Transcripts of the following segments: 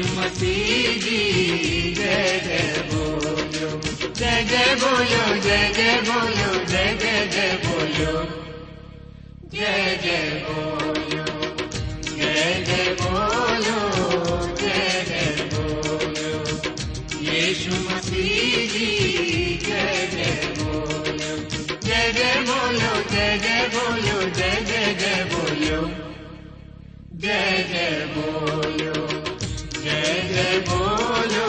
Yeah, yeah, boy, yeah. बोलो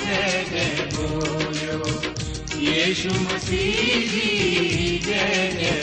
जय जय बोलो यीशु मसीह जी जय जय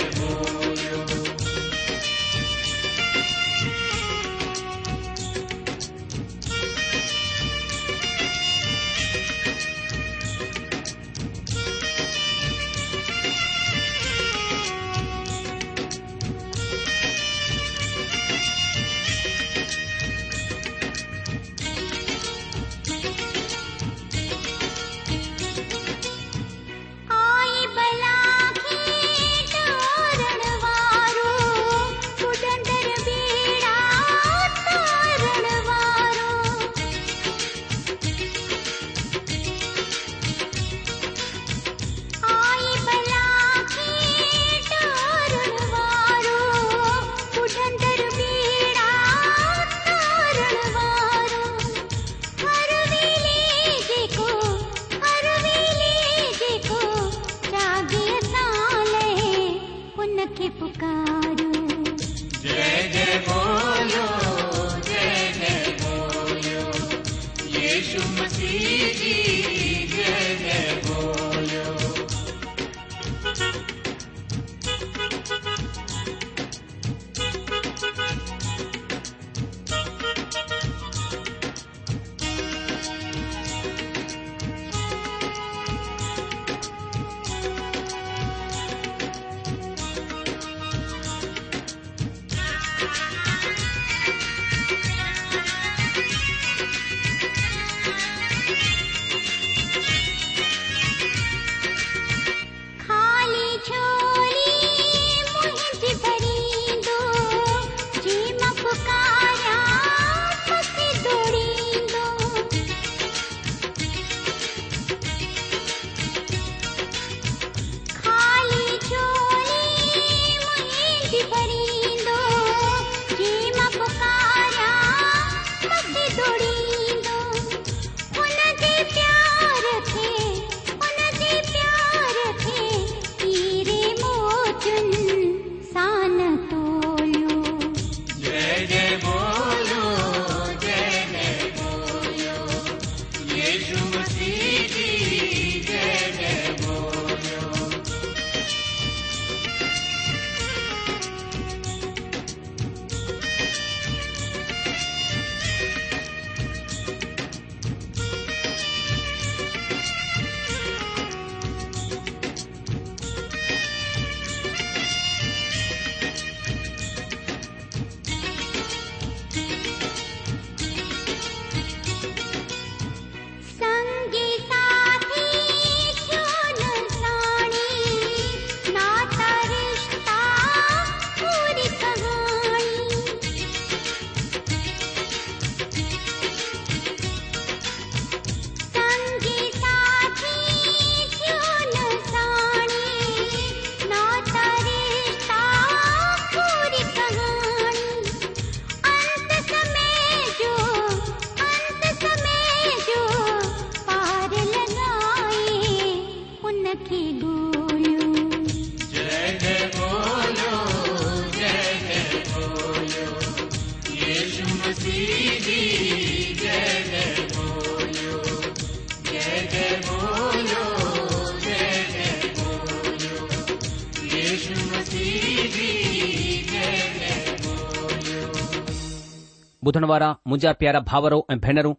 ॿुधण वारा मुंहिंजा प्यारा भाउरो ऐं भेनरूं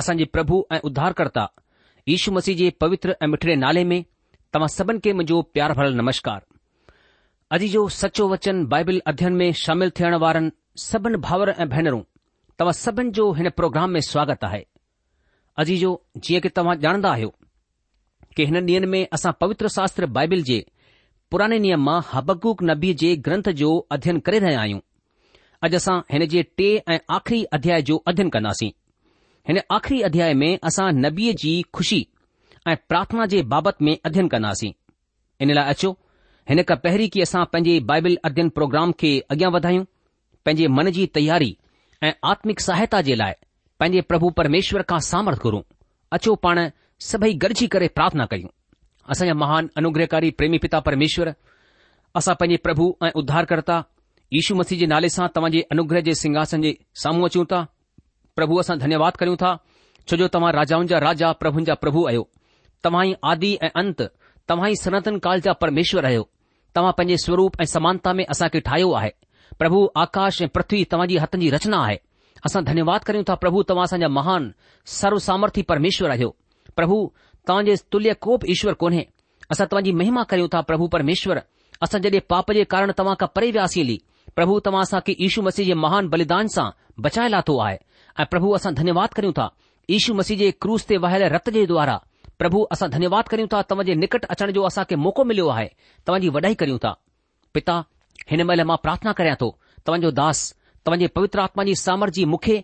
असांजे प्रभु ऐं उद्धारकर्ता ईशू मसीह जे पवित्र ऐं मिठड़े नाले में तव्हां सभिनी खे मुंहिंजो प्यार भरियलु नमस्कार अजी जो सचो वचन बाइबल अध्ययन में शामिल थियण वारनि सभिनी भाउर ऐं भेनरूं तव्हां सभिनी जो हिन प्रोग्राम में स्वागत आहे अजी जो जीअं की तव्हां जाणंदा आहियो कि हिन ॾींहनि में असां पवित्र शास्त्र बाइबिल जे पुराने नियम मां हबकूक नबी जे ग्रंथ जो अध्ययन करे रहिया आहियूं अॼु असां हिन जे टे ऐं आख़िरी अध्याय जो अध्यन कंदासीं हिन आख़िरी अध्याय में असां नबीअ जी खुशी ऐं प्रार्थना जे बाबति में अध्यन कंदासीं इन लाइ अचो हिन खां पहिरीं की असां पंहिंजे बाइबल अध्यन प्रोग्राम खे अॻियां वधायूं पंहिंजे मन जी तयारी ऐं आत्मिक सहायता जे लाइ पंहिंजे प्रभु परमेश्वर खां सामर्थ घुरूं अचो पाण सभई गॾिजी करे प्रार्थना करियूं असांजा महान अनुग्रहकारी प्रेमी पिता परमेश्वर असां पंहिंजे प्रभु ऐं उद्धारकर्ता यशु मसीह जे नाले सां तव्हां जे अनुग्रह जे सिंघासन जे साम्हूं अचूं था प्रभु असां धन्यवाद करियूं था जो तव्हां राजाउनि जा राजा प्रभु जा प्रभु आहियो तव्हां ई आदि ऐं अंत तव्हां ई सनातन काल जा परमेश्वर आहियो तव्हां पंहिंजे स्वरूप ऐं समानता में असांकायो आहे प्रभु आकाश ऐं पृथ्वी जी हथ जी रचना आए असां धन्यवाद करयूं था प्रभु तव्हां असांजा महान सर्व सामर्थी परमेश्वर आहियो प्रभु तव्हां जे तुल्य कोप्वर कोन्हे असां तव्हांजी महिमा करियूं था प्रभु परमेश्वर असां जडे॒ पाप जे कारण तव्हां खां परे वियासीं हली પ્રભુ તમાસા કે ઈશુ મસીજે મહાન બલિદાન સા બચાય લાતો આય આ પ્રભુ અસા ધન્યવાદ કર્યુ તા ઈશુ મસીજે ક્રોસ તે વહલે રતજે દ્વારા પ્રભુ અસા ધન્યવાદ કર્યુ તા તમજે નિકટ અચણ જો અસા કે મોકો મિલ્યો આય તમજી વઢાઈ કર્યુ તા પિતા હનમેલ માં પ્રાર્થના કરયા તો તવજો દાસ તવજે પવિત્ર આત્માની સામર્જી મુખે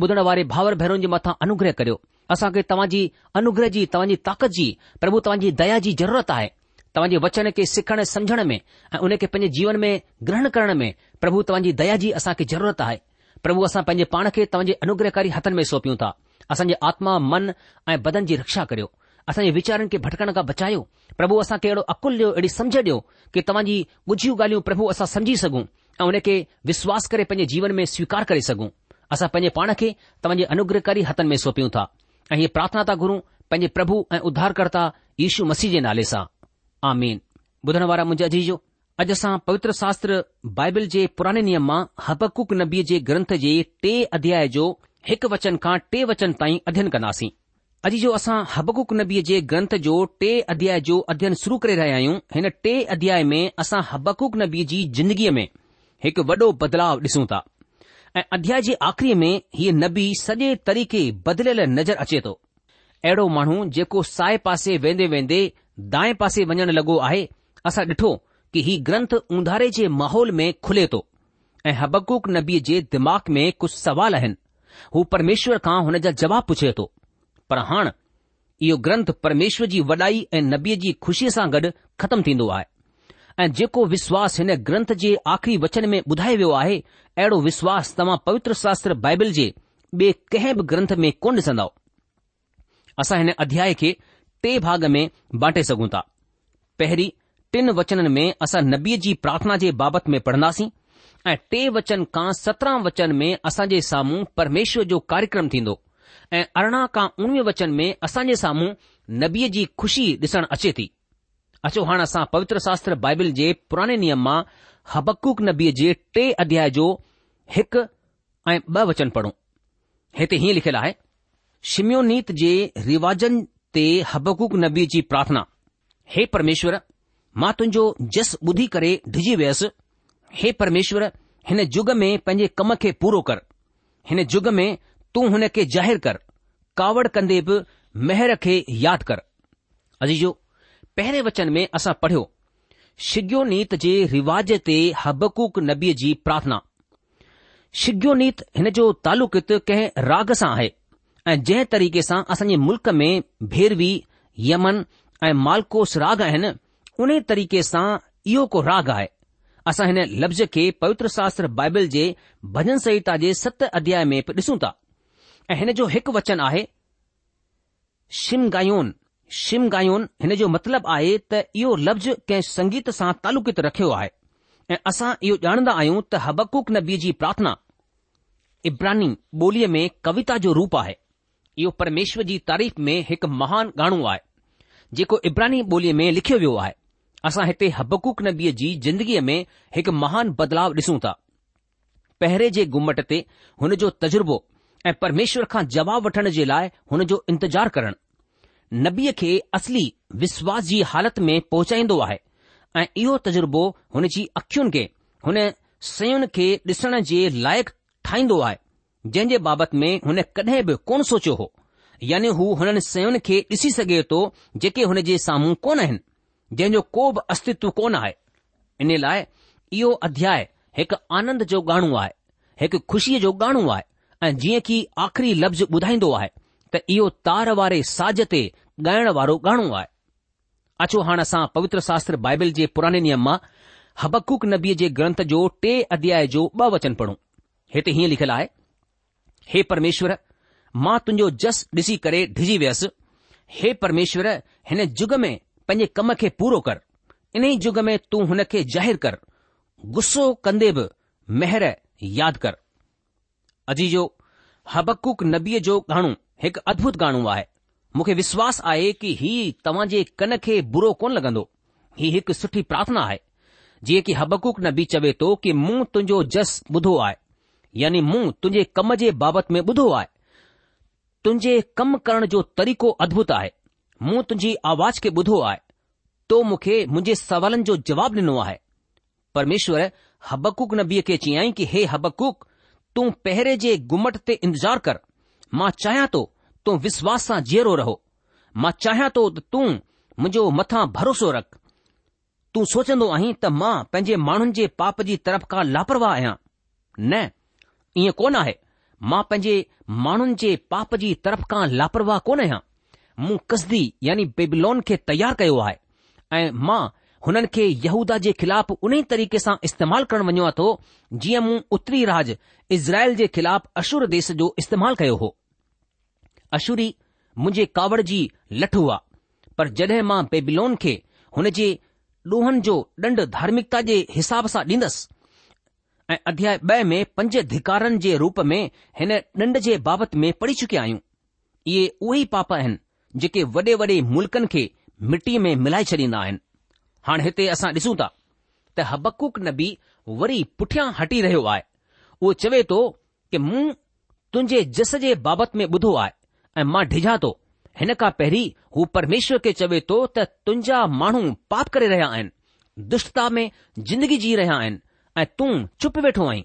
બદણવારે ભાવર ભેરન મેથા અનુગ્રહ કર્યો અસા કે તવાજી અનુગ્રહજી તવાજી તાકતજી પ્રભુ તવાજી દયાજી જરૂરત આય तव्हां जे वचन खे सिखण समुझण में ऐ उन खे पंहिंजे जीवन में ग्रहण करण में प्रभु तव्हांजी दया जी असां ज़रूरत आहे प्रभु असां पंहिंजे पाण खे तव्हांजे अनुग्रहकारी हथनि में सौंपियूं था असांजे आत्मा मन ऐं बदन जी रक्षा करियो असांजे वीचारनि खे भटकण खां बचायो प्रभु असां अहिड़ो अकुलु ॾियो अहिड़ी सम्झ ॾियो कि तव्हांजी ॻुझयूं ॻाल्हियूं प्रभु असां सम्झी सघूं ऐं उन खे विश्वास करे पंहिंजे जीवन में स्वीकार करे सघूं असां पंहिंजे पाण खे तव्हांजे अनुग्रहकारी हथनि में सौंपियूं था ऐं इहे प्रार्थना ता गुरूं पेंभु ऐं उद्धार कर्ता मसीह जे नाले सां अॼु असां पवित्र शास्त्र बाइबिल जे पुराणे नियम मां हबकुक नबीअ जे ग्रंथ जे टे अध्याय जो हिकु वचन खां टे वचन ताईं अध्यन कंदासीं अॼु जो असां हबकुक नबीअ जे ग्रंथ जो टे अध्याय जो अध्ययन शुरू करे रहिया आहियूं हिन टे अध्याय में असां हबकुक नबी जी जिंदगीअ में हिकु वॾो बदलाव ॾिसूं था ऐं अध्याय जी आख़रीअ में ही नबी सॼे तरीक़े बदलियल नज़र अचे थो अहिड़ो माण्हू जेको साए पासे वेंदे वेंदे दाए पासे वञण लॻो आहे असां ॾिठो की हीउ ग्रंथ उंधारे जे माहौल में खुले थो ऐं हबकूक नबीअ जे दिमाग़ में कुझु सवाल आहिनि हू परमेश्वर खां हुन जा जवाब पुछे थो पर हाणे इहो ग्रंथ परमेश्वर जी वॾाई ऐं नबीअ जी ख़ुशीअ सां गॾु ख़त्म थींदो आहे ऐं जेको विश्वास हिन ग्रंथ जे आख़िरी वचन में ॿुधायो वियो आहे अहिड़ो विश्वास तव्हां पवित्र शास्त्र बाइबिल जे ॿिए कंहिं बि ग्रंथ में कोन ॾिसन्दन्दो असां हिन अध्याय खे टे भाग में बांटे सघूं था पहिरीं टिन वचननि में असां नबीअ जी प्रार्थना जे बाबति में पढ़ंदासीं ऐं टे वचन खां सत्रहं वचन में असां साम्हूं परमेश्वर जो कार्यक्रम थींदो ऐं अरिड़हं खां उणवीह वचन में असांजे साम्हूं नबीअ जी खुशी ॾिसण अचे थी अचो हाणे असां पवित्र शास्त्र बाइबिल जे पुराणे नियम मां हबक्कूक नबीअ जे टे अध्याय जो हिकु ऐं ब वचन पढ़ूं हिते हीअं लिखियलु आहे शिमयो जे रिवाजनि ते हबकूक नबी जी प्रार्थना हे परमेश्वर मां तुंहिंजो जस ॿुधी करे डिजी वियसि हे परमेश्वर हिन युग में पंहिंजे कम खे पूरो कर हिन युग में तूं हुन खे ज़ाहिरु कर कावड़ कंदे बि मेहर खे यादि कर अजीजो पहिरें वचन में असां पढ़ियो शिग्योनीत जे रिवाज ते हबकूक नबीअ जी प्रार्थना शिग्योनीत हिन जो तालुकित कंहिं राग सां आहे ऐं जंहिं तरीक़े सां असां मुल्क़ में भेरवी यमन ऐं मालकोस राग आहिनि उन तरीक़े सां इहो को राग आहे असां हिन लफ़्ज़ खे पवित्र शास्त्र बाइबल जे भजन संता जे सत अध्याय में बि ॾिसूं था ऐ हिन जो हिकु वचन आहे शिम गायोन हिन जो मतिलबु आए त इहो लफ़्ज़ कंहिं संगीत सां तालुकित रखियो आहे ऐं असां इहो ॼाणंदा आहियूं त हबक्कुक नबी जी प्रार्थना इब्रानी ॿोलीअ में कविता जो रूप आहे इहो परमेश्वर जी तारीफ़ में हिकु महान गाणो आहे जेको इब्रानी ॿोलीअ में लिखियो वियो आहे असां हिते हबकूक नबीअ जी जिंदगीअ में हिकु महान बदलाव ॾिसूं था पहिरें जे घुमट ते हुन जो तजुर्बो ऐं परमेश्वर खां जवाबु वठण जे लाइ हुन जो इंतज़ारु करणु नबीअ खे असली विश्वास जी हालति में पहुचाईंदो आहे ऐं इहो तजुर्बो हुन जी अखियुनि खे हुन सयुनि खे ॾिसण जे लाइक़ु ठाहींदो आहे जंहिं जे बाबति में हुन कॾहिं बि कोन सोचियो हो यानी हू हुननि शयुनि खे ॾिसी सघे थो जेके हुन जे साम्हूं कोन आहिनि जंहिंजो को बि अस्तित्व कोन आहे इन लाइ इहो अध्याय हिकु आनंद जो गाणो आहे हिकु ख़ुशीअ जो गाणो आहे ऐं जीअं की आखिरी लफ़्ज़ ॿुधाईंदो आहे त इहो तार वारे साज़ ते ॻाइण वारो गाणो आहे अचो हाणे असां पवित्र शास्त्र बाइबल जे पुराने नियम मां हबकुक नबीअ जे ग्रंथ जो टे अध्याय जो ॿ वचन पढ़ूं हिते हीअं लिखियलु आहे हे परमेश्वर मां तुंहिंजो जस ॾिसी करे डिजी वियसि हे परमेश्वर हिन युग में पंहिंजे कम खे पूरो कर इन्हीअ युग में तूं हुन खे ज़ाहिरु कर गुस्सो कंदे बि मेहर यादि कर अजीजो हबकुक नबीअ जो गानो हिकु अदभुत गानो आहे मूंखे विश्वास आहे कि ही तव्हांजे कन खे बुरो कोन लॻंदो ही हिकु सुठी प्रार्थना आहे जीअं की हबकुक नबी चवे थो कि मूं तुंहिंजो जस ॿुधो आहे यानी मूं तुंहिंजे कम जे बाबति में ॿुधो आहे तुंहिंजे कम करण जो तरीक़ो अद्भुत आहे मूं तुंहिंजी आवाज़ खे ॿुधो आहे तो मूंखे मुंहिंजे सवालनि जो जवाब ॾिनो आहे परमेश्वर हबकूक नबीअ खे चयाईं कि हे हबकूक तूं पहिरें जे गुमट ते इंतज़ारु कर मां चाहियां थो तो तूं विश्वास सां जीअरो रहो मां चाहियां थो तो त तूं मुंहिंजो मथां भरोसो रख तूं सोचंदो आहीं त मां पंहिंजे माण्हुनि जे पाप जी तरफ़ खां लापरवाह आहियां न ईअं कोन आहे मां पंहिंजे माण्हुनि जे पाप जी तरफ़ खां लापरवाह कोन आहियां मूं कसदी यानी बेबिलोन खे तयारु कयो आहे ऐं मां हुननि खे यहूदा जे ख़िलाफ़ु उन्ही तरीक़े सां इस्तेमाल करणु वञो तो जीअं मूं उतरी राज इज़राइल जे ख़िलाफ़ु अशूर देस जो इस्तेमालु कयो हो अशूरी मुंजे कावड़ जी लठ हुआ पर जड॒हिं मां बेबिलोन खे हुन जे लोहनि जो डंड धार्मिकता जे हिसाब सां डींदुसि ऐं अध्याय ब॒ में पंज धिकारनि जे रूप में हिन ॾंड जे बाबति में पढ़ी चुकिया आहियूं इहे उहे ई पाप आहिनि जेके वॾे वॾे मुल्क़नि खे मिटीअ में मिलाए छॾींदा आहिनि हाणे हिते असां ॾिसूं था त हबकुक नबी वरी पुठियां हटी रहियो आहे उहो चवे थो कि मूं तुंहिंजे जस जे बाबति में ॿुधो आहे ऐं मां डिझां थो हिन खां पहिरीं हू परमेश्वर खे चवे थो त तुंहिंजा माण्हू पाप करे रहिया आहिनि दुष्टता में ज़िंदगी जी रहिया आहिनि ऐं तूं चुप वेठो आहीं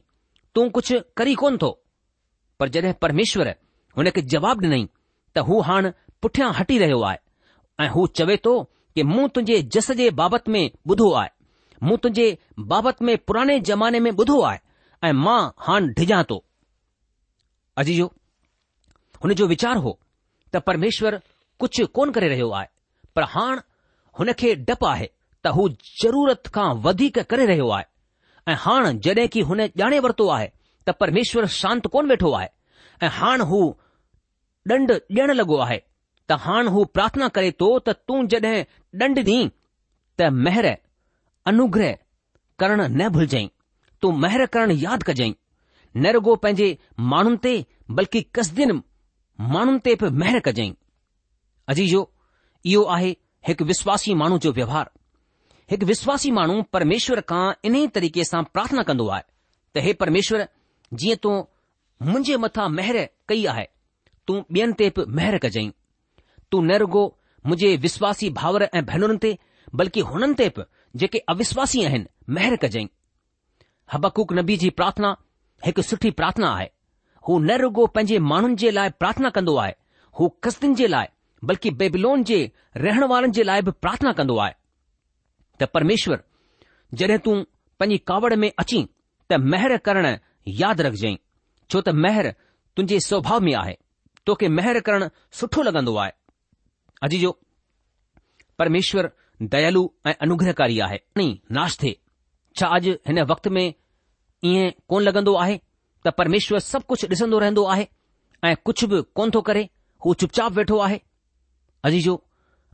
तूं कुझु करी कोन थो पर जॾहिं परमेश्वर हुन खे जवाबु ॾिनई त हू हाणे पुठियां हटी रहियो आहे ऐं हू चवे थो कि मूं तुंहिंजे जस जे बाबति में ॿुधो आहे मूं तुंहिंजे बाबति में पुराणे ज़माने में ॿुधो आहे ऐं मां हाणे डिॼां थो अजी हुन जो वीचारु हो त परमेश्वरु कुझु कोन करे रहियो आहे पर हाणे हुन खे डपु आहे त हू ज़रूरत खां वधीक करे रहियो आहे ऐं हाणे जड॒हिं की हुन ॼाणे वरितो आहे त परमेश्वर शांति कोन वेठो आहे ऐं हाणे हू डंड ॾियणु लॻो आहे त हाणे हू प्रार्थना करे थो त तूं जॾहिं ॾंड ॾीं त महर अनुग्रह करणु न भुलजांइ तूं महर करणु यादि कजांइ न रुगो पंहिंजे माण्हुनि ते बल्कि कसदीनि माण्हुनि ते बि महर कजांइ अजीजो इहो आहे हिकु विश्वासी माण्हू जो व्यवहारु हिकु विश्वासी माण्हू परमेश्वर खां इन्ही तरीक़े सां प्रार्थना कंदो आहे त हे परमेश्वर जीअं तूं मुंहिंजे मथां महर कई आहे तूं ॿियनि ते बि महर कजांइ तूं न रुगो मुंहिंजे विश्वासी भाउर ऐं भेनरुनि ते बल्कि हुननि ते बि जेके अविश्वासी आहिनि महर कजांइ हबकूक नबी जी प्रार्थना हिकु सुठी प्रार्थना आहे हू न रुगो पंहिंजे माण्हुनि जे लाइ प्रार्थना कंदो आहे हू कस्तियुनि जे लाइ बल्कि बेबिलोन जे रहण वारनि जे लाइ बि प्रार्थना कंदो आहे त परमेश्वर जॾहिं तूं पंहिंजी कावड़ में अची त महर करणु यादि रखजांइ छो त मैर तुंहिंजे स्वभाव में आहे तोखे मैर करणु सुठो लॻंदो आहे अजी जो परमेश्वर दयालू ऐं अनुग्रहकारी आहे नाश थे छा अॼु हिन वक़्त में ईअं कोन लॻंदो आहे त परमेश्वर सभु कुझु ॾिसंदो रहंदो आहे ऐं कुझु बि कोन थो करे हू चुप वेठो आहे अजीजो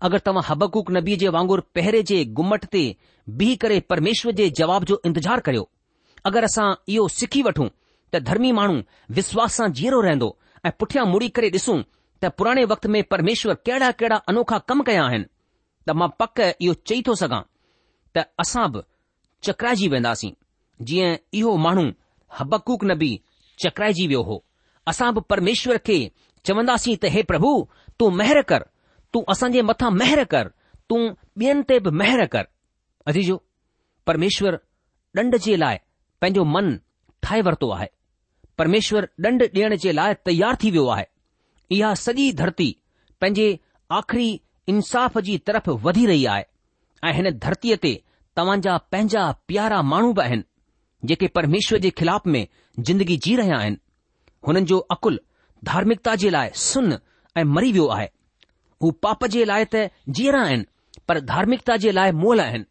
अगरि तव्हां हबकूक नबीअ जे वांगुरु पहिरें जे गुमट ते बीह करे परमेश्वर जे जवाब जो इंतज़ारु करियो अगरि असां इहो सिखी वठूं त धर्मी माण्हू विश्वास सां जीअरो रहंदो ऐं पुठियां मुड़ी करे ॾिसूं त पुराणे वक़्त में परमेश्वर कहिड़ा कहिड़ा अनोखा कम कया आहिनि त मां पक इहो चई थो सघां त असां बि चकराइजी वेंदासीं जीअं इहो माण्हू हबकूक नबी चकराइजी वियो हो असां बि परमेश्वर खे चवंदासीं त हे प्रभु तूं महिर कर तूं असांजे मथां महिर कर तूं ॿियनि ते बि महर कर अजी परमेश्वर ॾंड जे लाइ पंहिंजो मन ठाहे वरितो आहे परमेश्वर ॾंड ॾियण जे लाइ तयारु थी वियो आहे इहा सॼी धरती पंहिंजे आखिरी इंसाफ़ जी तरफ़ वधी रही आहे ऐं हिन धरतीअ ते तव्हांजा पंहिंजा प्यारा माण्हू बि आहिनि जेके परमेश्वर जे ख़िलाफ़ में ज़िंदगी जी रहिया आहिनि हुननि जो अकुल धार्मिकता जे लाइ सुन ऐं मरी वियो आहे हू पाप जे लाइ त जीअरा आहिनि पर धार्मिकता जे लाइ मोल आहिनि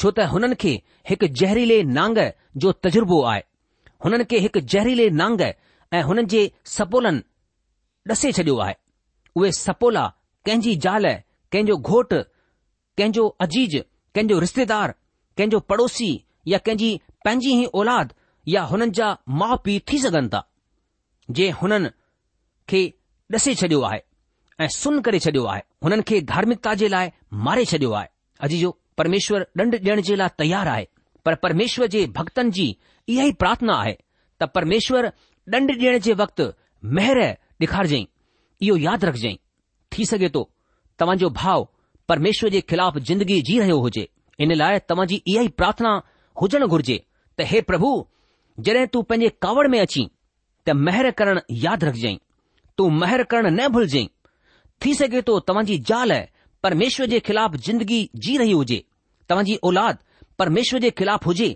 छो त हुननि खे हिकु जहरीले नांग जो तज़ुर्बो आहे हुननि खे हिकु जहरीले नांग ऐं हुननि जे सपोलनि ॾसे छडि॒यो आहे उहे सपोला कंहिंजी ज़ाल कंहिंजो घोट कंहिंजो अजीज़ कंहिंजो रिश्तेदार कंहिंजो पड़ोसी या कंहिंजी पंहिंजी ई औलाद या हुननि जा माउ पीउ थी सघनि था जे हुननि खे ॾसे छॾियो आहे ऐं सुन करे छॾियो आहे हुननि खे धार्मिकता जे लाइ मारे छॾियो आहे अॼु जो परमेश्वर ॾंड ॾियण जे लाइ तयारु आहे पर परमेश्वर जे भक्तनि जी इहा ई प्रार्थना आहे त परमेश्वर ॾंड ॾियण जे वक़्तु महर ॾेखारज इहो यादि रखजांइ थी सघे थो तव्हांजो भाव परमेश्वर जे ख़िलाफ़ ज़िंदगी जी रहियो हुजे इन लाइ तव्हांजी इहा ई प्रार्थना हुजणु घुर्जे त हे प्रभु जॾहिं तूं पंहिंजे कावड़ में अची त महिर करणु यादि रखजांइ तूं महिर करणु न भुलजांइ थी सघे थो तव्हांजी ज़ाल परमेश्वर जे ख़िलाफ़ ज़िंदगी जी रही हुजे तव्हांजी औलाद परमेश्वर जे ख़िलाफ़ हुजे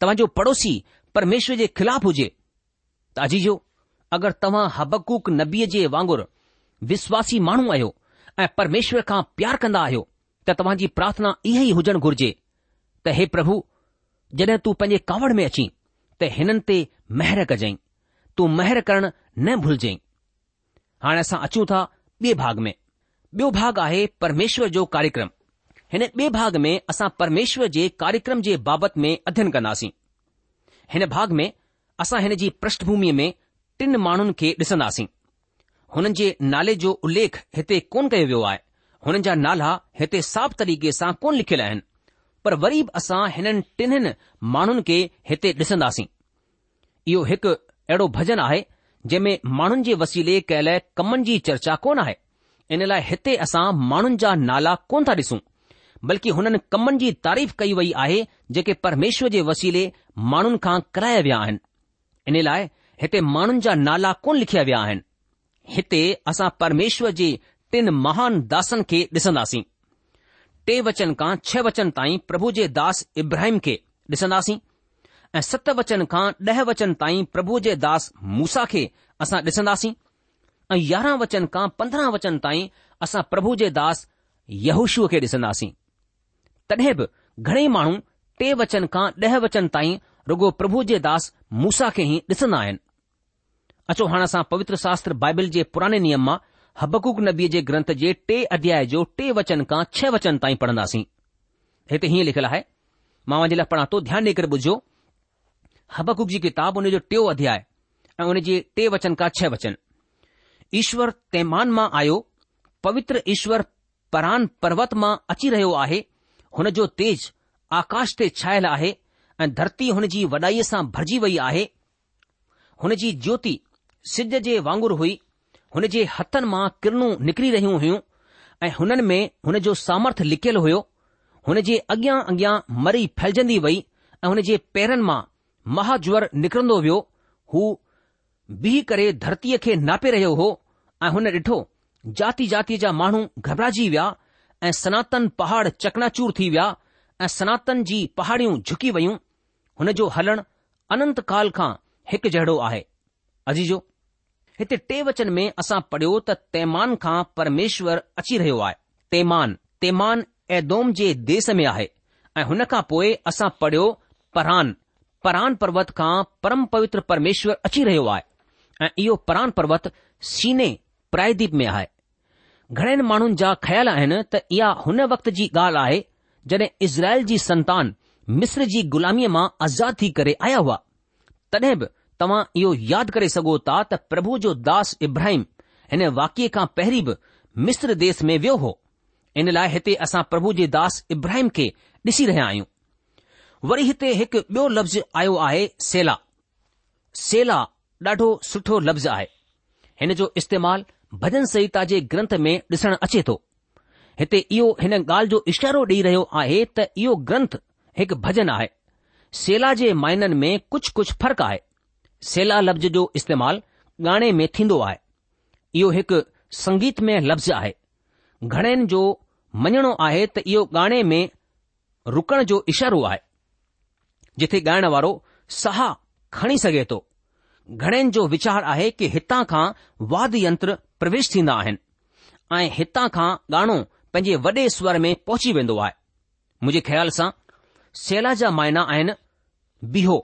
तव्हांजो पड़ोसी परमेश्वर जे ख़िलाफ़ हुजे त अजीजो अगरि तव्हां हबकूक नबीअ जे वांगुरु विश्वासी माण्हू आहियो ऐं परमेश्वर खां प्यार कंदा आहियो त तव्हांजी प्रार्थना इहा ई हुजणु घुर्जे त हे प्रभु जॾहिं तूं पंहिंजे कावड़ में अचीं त हिननि ते महिर कजांइ तूं महिर करणु न भुलजांइ हाणे असां अचूं था ॿिए भाग में ॿियो भाग आहे परमेश्वर जो कार्यक्रम हिन ॿिए भाग में असां परमेश्वर जे कार्यक्रम जे बाबति में अध्यन कंदासीं हिन भाग में असां हिन जी प्रषष्ठभूमीअ में टिन माण्हुनि खे ॾिसंदासीं हुननि जे नाले जो उल्लेख हिते कोन कयो वियो आहे हुननि जा नाला हिते साफ़ तरीक़े सां कोन लिखियल आहिनि पर वरी बि असां हिननि टिनि माण्हुनि खे हिते ॾिसंदासीं इहो हिकु अहिड़ो भॼन आहे जंहिं में माण्हुनि जे वसीले कयल कमनि जी चर्चा कोन आहे इन लाइ हिते असां माण्हुनि जा नाला कोन था डि॒सूं बल्कि हुननि कमनि जी तारीफ़ कई वई आहे जेके परमेश्वर जे वसीले माण्हुनि खां कराया विया आहिनि इन लाइ हिते माण्हुनि जा नाला कोन लिखिया विया आहिनि हिते असां परमेष्वर जे टिन महान दासनि खे ॾिसंदासीं टे वचन खां छह वचन ताईं प्रभु जे दास इब्राहिम खे ॾिसंदासीं ऐं सत वचन खां ॾह वचन ताईं प्रभु जे दास मूसा खे असां ॾिसंदासीं ऐं यारहं वचन खां पंद्रहं वचन ताईं असां प्रभु जे दास युशूअ खे ॾिसंदासीं तॾहिं बि घणेई माण्हू टे वचन खां ॾह वचन ताईं रुॻो प्रभु जे दास मूसा खे ई ॾिसंदा आहिनि अचो हाणे असां पवित्र शास्त्र बाइबिल जे पुराणे नियम मां हबकुक नबीअ जे ग्रंथ जे टे अध्याय जो टे वचन खां छह वचन ताईं पढ़ंदासीं हिते हीअं लिखियलु आहे मां जे लाइ पढ़ां थो ध्यानु ॾेई करे ॿुधो हबकुब जी किताब हुन जो टियों अध्याय ऐं हुन जे टे वचन का छह वचन ईश्वर तैमान मां आयो पवित्र ईश्वर परान पर्वत मां अची रहियो आहे हुन जो तेज आकाश ते छायल आहे ऐं धरती हुन जी वॾाईअ सां भरिजी वई आहे हुन जी ज्योति सिज जे वांगुर हुई हुन जे हथनि मां किरनूं निकरी रहियूं हुइयूं ऐं हुननि में हुन जो सामर्थ लिकियलु हुयो हुन जे अॻियां अॻियां मरी फैलजंदी वई ऐं हुन जे पैरनि मां महाज्वर निकिरंदो वियो हू बीह करे धरतीअ खे नापे रहियो हो ऐं हुन ॾिठो जाती जाती जा माण्हू घबराइजी विया ऐं सनातन पहाड़ चकनाचूर थी विया ऐं सनातन जी पहाड़ियूं झुकी वयूं हुन जो हलणु अनंत काल खां हिकु जहिड़ो आहे अजीजो हिते टे वचन में असां पढ़ियो त तैमान खां परमेश्वर अची रहियो आहे तैमान तैमान एदोदोम जे देस में आहे ऐं हुन खां पोइ असां पढ़ियो परान परान पर्वत खां परम पवित्र परमेश्वर अची रहियो आहे ऐ इहो परान पर्वत सीने परायदीप में आहे घणनि माण्हुनि जा ख़्याल आहिनि त इहा हुन वक़्त जी ॻाल्हि आहे जॾहिं इज़राइल जी संतान मिस्र जी ग़ुलामीअ मां आज़ाद थी करे आया हुआ तॾहिं बि तव्हां इहो यादि करे सघो था त प्रभु जो दास इब्राहिम हिन वाकिए खां पहिरीं बि मिस्र देस में वियो हो इन लाइ हिते असां प्रभु जे दास इब्राहिम खे ॾिसी रहिया आहियूं वरी हिते हिकु ॿियो लफ़्ज़ आयो आहे सेला सेला ॾाढो सुठो लफ़्ज़ आहे हिन जो इस्तेमालु भजन संहिता जे ग्रंथ में ॾिसण अचे थो हिते इहो हिन ॻाल्हि जो इशारो ॾेई रहियो आहे त इहो ग्रंथ हिकु भजन आहे सेला जे माइननि में कुझु कुझु फ़र्क़ु आहे सेला लफ़्ज़ जो इस्तेमालु ॻाणे में थींदो आहे इहो हिकु संगीत में लफ़्ज़ आहे घणनि जो मञणो आहे त इहो ॻाणे में रुकण जो इशारो आहे जिथे ॻाइण वारो सहा खणी सघे थो घणनि जो वीचार आहे कि हितां खां यंत्र प्रवेश थींदा आहिनि ऐं हितां खां गानो पंहिंजे वॾे स्वर में पहुची वेंदो आहे मुंहिंजे ख़्याल सां सेला जा माइना आहिनि बीहो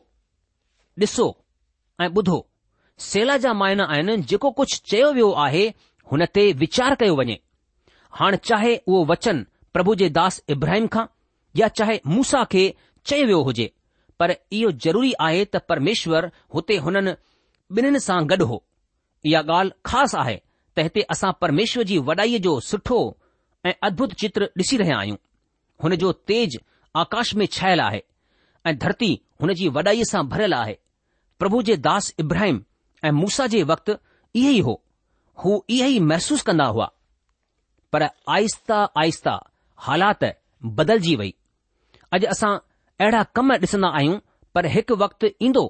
ॾिसो ऐं ॿुधो सेला जा माइना आहिनि जेको कुझु चयो वियो आहे हुन ते वीचार कयो वञे हाणे चाहे उहो वचन प्रभु जे दास इब्राहिम खां या चाहे मूसा खे चयो वियो हुजे पर इहो ज़रूरी आहे त परमेश्वरु हुते हुननि ॿिन्हिनि सां गॾु हो इहा ॻाल्हि ख़ासि आहे त हिते असां परमेश्वर जी वॾाईअ जो ऐं अद्भुत चित्र ॾिसी रहिया आहियूं हुन जो तेज आकाश में छायल आहे ऐं धरती हुन जी वॾाईअ सां भरियलु आहे प्रभु जे दास इब्राहिम ऐं मूसा जे वक़्ति इहो ई हो हू इहे ई महसूसु कंदा हुआ पर आस्ता आहिस्ता हालात बदलजी वई अॼु असां अहिड़ा कम ॾिसंदा आहियूं पर हिकु वक़्तु ईंदो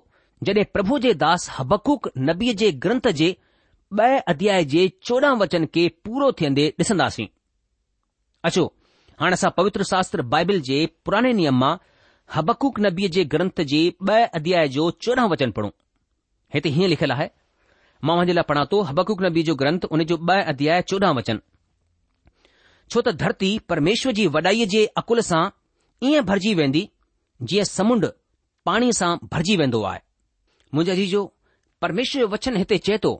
जॾहिं प्रभु जे दास हबकूक नबीअ जे ग्रंथ जे ब॒ अध्याय जे चोॾहं वचन खे पूरो थियन्दे ॾिसंदासीं अचो हाणे असां पवित्र शास्त्र बाइबिल जे पुराणे नियम मां हबकूक नबीअ जे ग्रंथ जे ब॒ अध्याय जो चोॾहं वचन पढ़ूं हिते हीअं लिखियलु आहे मां हुनजे लाइ पढ़ा थो हबकूक नबी जो ग्रंथ हुन जो ब॒ अध्याय चोॾहं वचन छो त धरती परमेश्वर जी वॾाईअ जे अकुल सां ईअं भरिजी वेंदी जीअं समुंड पाणी सां भरिजी वेंदो आहे मुंहिंजा जीजो परमेश्वर वचन हिते चए थो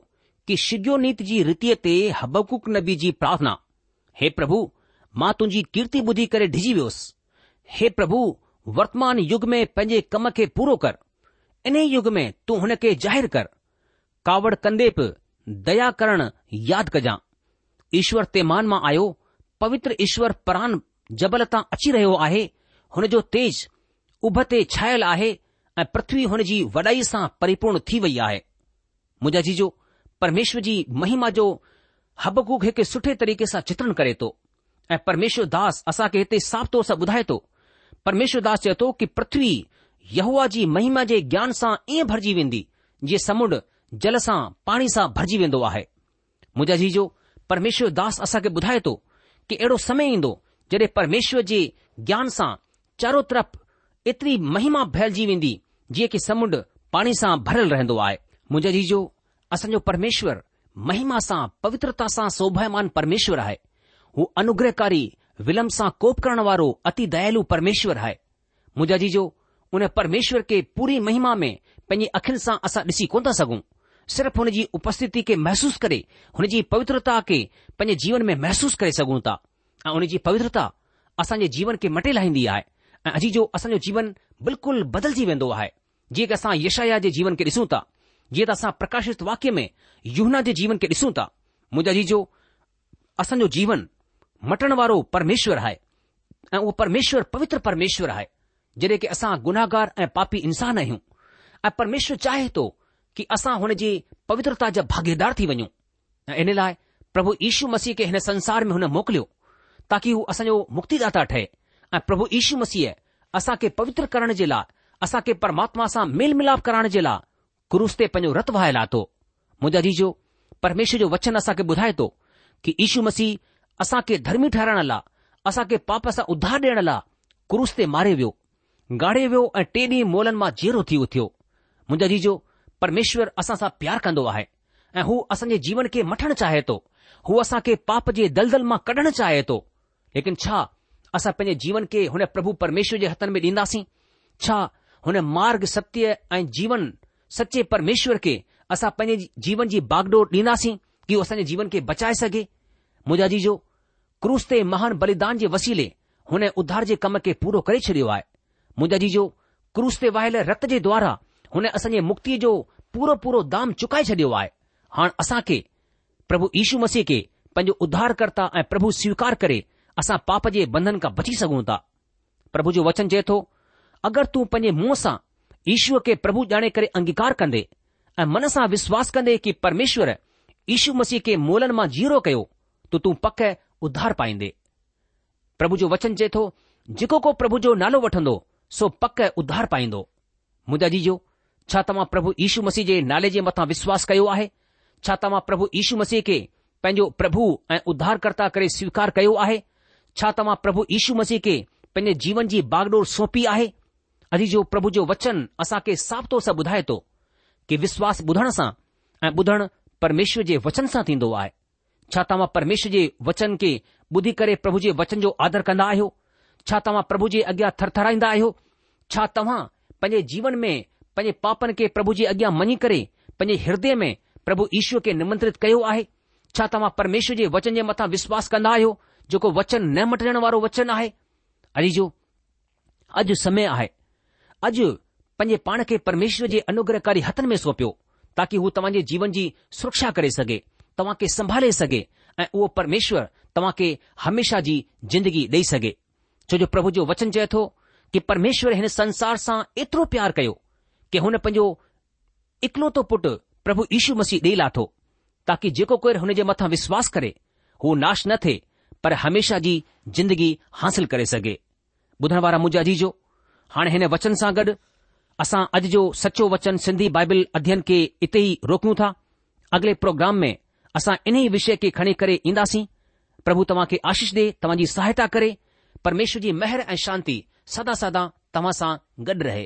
कि शिगोनीत जी रीतीअ ते हबकुक नबी जी प्रार्थना हे प्रभु मां तुंहिंजी कीर्ति ॿुधी करे डिॼी वियोसि हे प्रभु वर्तमान युग में पंहिंजे कम खे पूरो कर इन्हे युग में तू हुन खे ज़ाहिरु कर कावड़ कंदे पे दया करणु यादि कजांइ ईश्वर तेमान मां आयो पवित्र ईश्वर परान जबल तां अची रहियो आहे हुन जो तेज उभ ते छायल आहे ऐं पृथ्वी हुन जी वॾाईअ सां परिपूर्ण थी वई आहे मुंजा जीजो परमेश्वर जी महिमा जो हबकूक खे सुठे तरीक़े सां चित्रण करे थो ऐं परमेश्वरदास असांखे हिते साफ़ तौर सां ॿुधाए थो दास चए थो की पृथ्वी यहूआ जी महिमा जे ज्ञान सां ईअं भरिजी वेंदी जीअं समुंड जल सां पाणी सां भरिजी वेंदो आहे मुज़ा जी परमेश्वरदास असांखे ॿुधाए थो कि अहिड़ो समय ईंदो जडे॒ परमेश्वर जे ज्ञान सां चारो तरफ़ एतिरी महिमा फैलजी वेंदी जीअं की समुंडु पाणी सां भरियलु रहंदो आहे मुंजा जी जो असांजो परमेश्वरु महिमा सां पवित्रता सां सौभायमान परमेश्वर आहे हू अनुग्रहकारी विलम्ब सां कोप करण वारो अति दयालू परमेश्वर आहे मुजा जी उन परमेश्वर खे पूरी महिमा में पंहिंजी अखियुनि सां असां ॾिसी कोन था सघूं सिर्फ़ु हुन जी उपस्थिति खे महसूसु करे हुनजी पवित्रता खे पंहिंजे जीवन में महसूसु करे सघूं था ऐं हुन जी पवित्रता असांजे जीवन खे मटे लाहींदी आहे ऐं अजीजो असांजो जीवन बिल्कुलु बदलजी वेंदो आहे जीअं की असां यशया जे जीवन खे ॾिसूं था जीअं त असां प्रकाशित वाक्य में युना जे जीवन खे ॾिसूं था मुंहिंजो अजीजो असांजो जीवन मटण वारो परमेश्वर आहे ऐ उहो परमेश्वर पवित्र परमेश्वर आहे जॾहिं की असां गुनाहगार ऐं पापी इंसान आहियूं ऐं परमेश्वर चाहे थो कि असां हुन जी पवित्रता जा भागीदार थी वञूं ऐं इन लाइ प्रभु यीशु मसीह खे हिन संसार में हुन मोकिलियो ताकी हू असांजो मुक्तिदा ठहे ऐं प्रभु ईशू मसीह असां खे पवित्र करण जे लाइ असां खे परमात्मा सां मेल मिलाप कराइण जे लाइ क्रूस ते पंहिंजो रत वहाए लाथो मुंहिंजा जीजो परमेश्वर जो वचन असांखे ॿुधाए थो कि यीशू मसीह असां खे धर्मी ठहिराइण लाइ असां खे पाप सां उधार ॾियण लाइ क्रूस ते मारे वियो गाड़े वियो ऐं टे ॾींहं मोलनि मां जेरो थी उथियो मुंहिंजा जीजो परमेश्वर असां सां प्यार कंदो आहे ऐं हू असांजे जीवन खे मठण चाहे थो हू असां खे पाप जे दलदल मां कढणु चाहे थो लेकिन छा असां पंहिंजे जीवन खे हुन प्रभु परमेश्वर जे हथनि में ॾींदासीं छा हुन मार्ग सत्य ऐं जीवन सचे परमेश्वर खे असां पंहिंजे जीवन जी बागडोर ॾींदासीं की उहो असांजे जीवन खे बचाए सघे मुंहिंजा जी जो क्रूस ते महान बलिदान जे वसीले हुन उधार जे कम खे पूरो करे छॾियो आहे मुंहिंजा जी जो क्रूस ते वाहियल रत जे द्वारा हुन असांजे मुक्तीअ जो पूरो पूरो दाम चुकाए छॾियो आहे हाणे असां खे प्रभु यीशू मसीह खे पंहिंजो उध्धार ऐं प्रभु स्वीकार करे असां पाप जे बंधन खां बची सघूं था प्रभु जो वचन चए थो अगरि तूं पंहिंजे मुंहं सां ईशूअ खे प्रभु ॼाणे करे अंगीकार कंदे ऐं मन सां विश्वासु कंदे कि परमेश्वर इशू मसीह खे मोलन मां जीरो कयो त तूं पकु उधार पाईंदे प्रभु जो वचन चए थो जेको को प्रभु जो नालो वठंदो सो पकु उधार पाईंदो मुंहिंजा जीजो छा तव्हां प्रभु ईशू मसीह जे नाले जे मथां विश्वासु कयो आहे छा तव्हां प्रभु ईशू मसीह खे पंहिंजो प्रभु ऐं उधारकर्ता करे स्वीकार कयो आहे छा तव्हां प्रभु यीशु मसीह खे पंहिंजे जीवन जी बागडोर सौंपी आहे अॼु जो प्रभु जो वचन खे साफ़ तौर सां ॿुधाए थो कि विश्वास ॿुधण सां ऐं ॿुधण परमेश्वर जे वचन सां थींदो आहे छा तव्हां परमेश्वर जे वचन खे ॿुधी करे प्रभु जे वचन जो आदर कंदा आहियो छा तव्हां प्रभु जे अॻियां थरथराईंदा आहियो छा तव्हां पंहिंजे जीवन में पंहिंजे पापनि खे प्रभु जे अॻियां मञी करे पंहिंजे हृदय में प्रभु ईश्वर खे निमंत्रित कयो आहे छा तव्हां परमेश्वर जे वचन जे मथां विश्वास कंदा आहियो जेको वचन न मटण वारो वचन आहे अॼु जो अॼु समय आहे अॼु पंहिंजे पाण खे परमेश्वर जे अनुग्रहकारी हथनि में सौंपियो ताकी हू तव्हांजे जीवन जी सुरक्षा करे सघे तव्हां खे संभाले सघे ऐं उहो परमेश्वर तव्हां खे हमेशा जी जिंदगी ॾेई सघे छो जो प्रभु जो वचन चए थो कि परमेश्वर हिन संसार सां एतिरो प्यार कयो कि हुन पंहिंजो इक्लो थो पुटु प्रभु ईशू मसीह ॾेई लाथो ताकी जेको कोइ हुन जे मथां विश्वास करे हो नाश न थिए पर हमेशा जी जिंदगी हासिल करे सघे ॿुधण वारा मुजाजी जो हाणे हिन वचन सां गॾु असां अॼु जो सचो वचन सिंधी बाइबल अध्यन खे इते ई रोकूं था अगले प्रोग्राम में असां इन ई विषय खे खणी करे ईंदासीं प्रभु तव्हां खे आशीष ॾे तव्हांजी सहायता करे परमेश्वर जी महिर ऐं शांति सदा सदा तव्हां सां गॾु रहे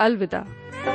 अलविदा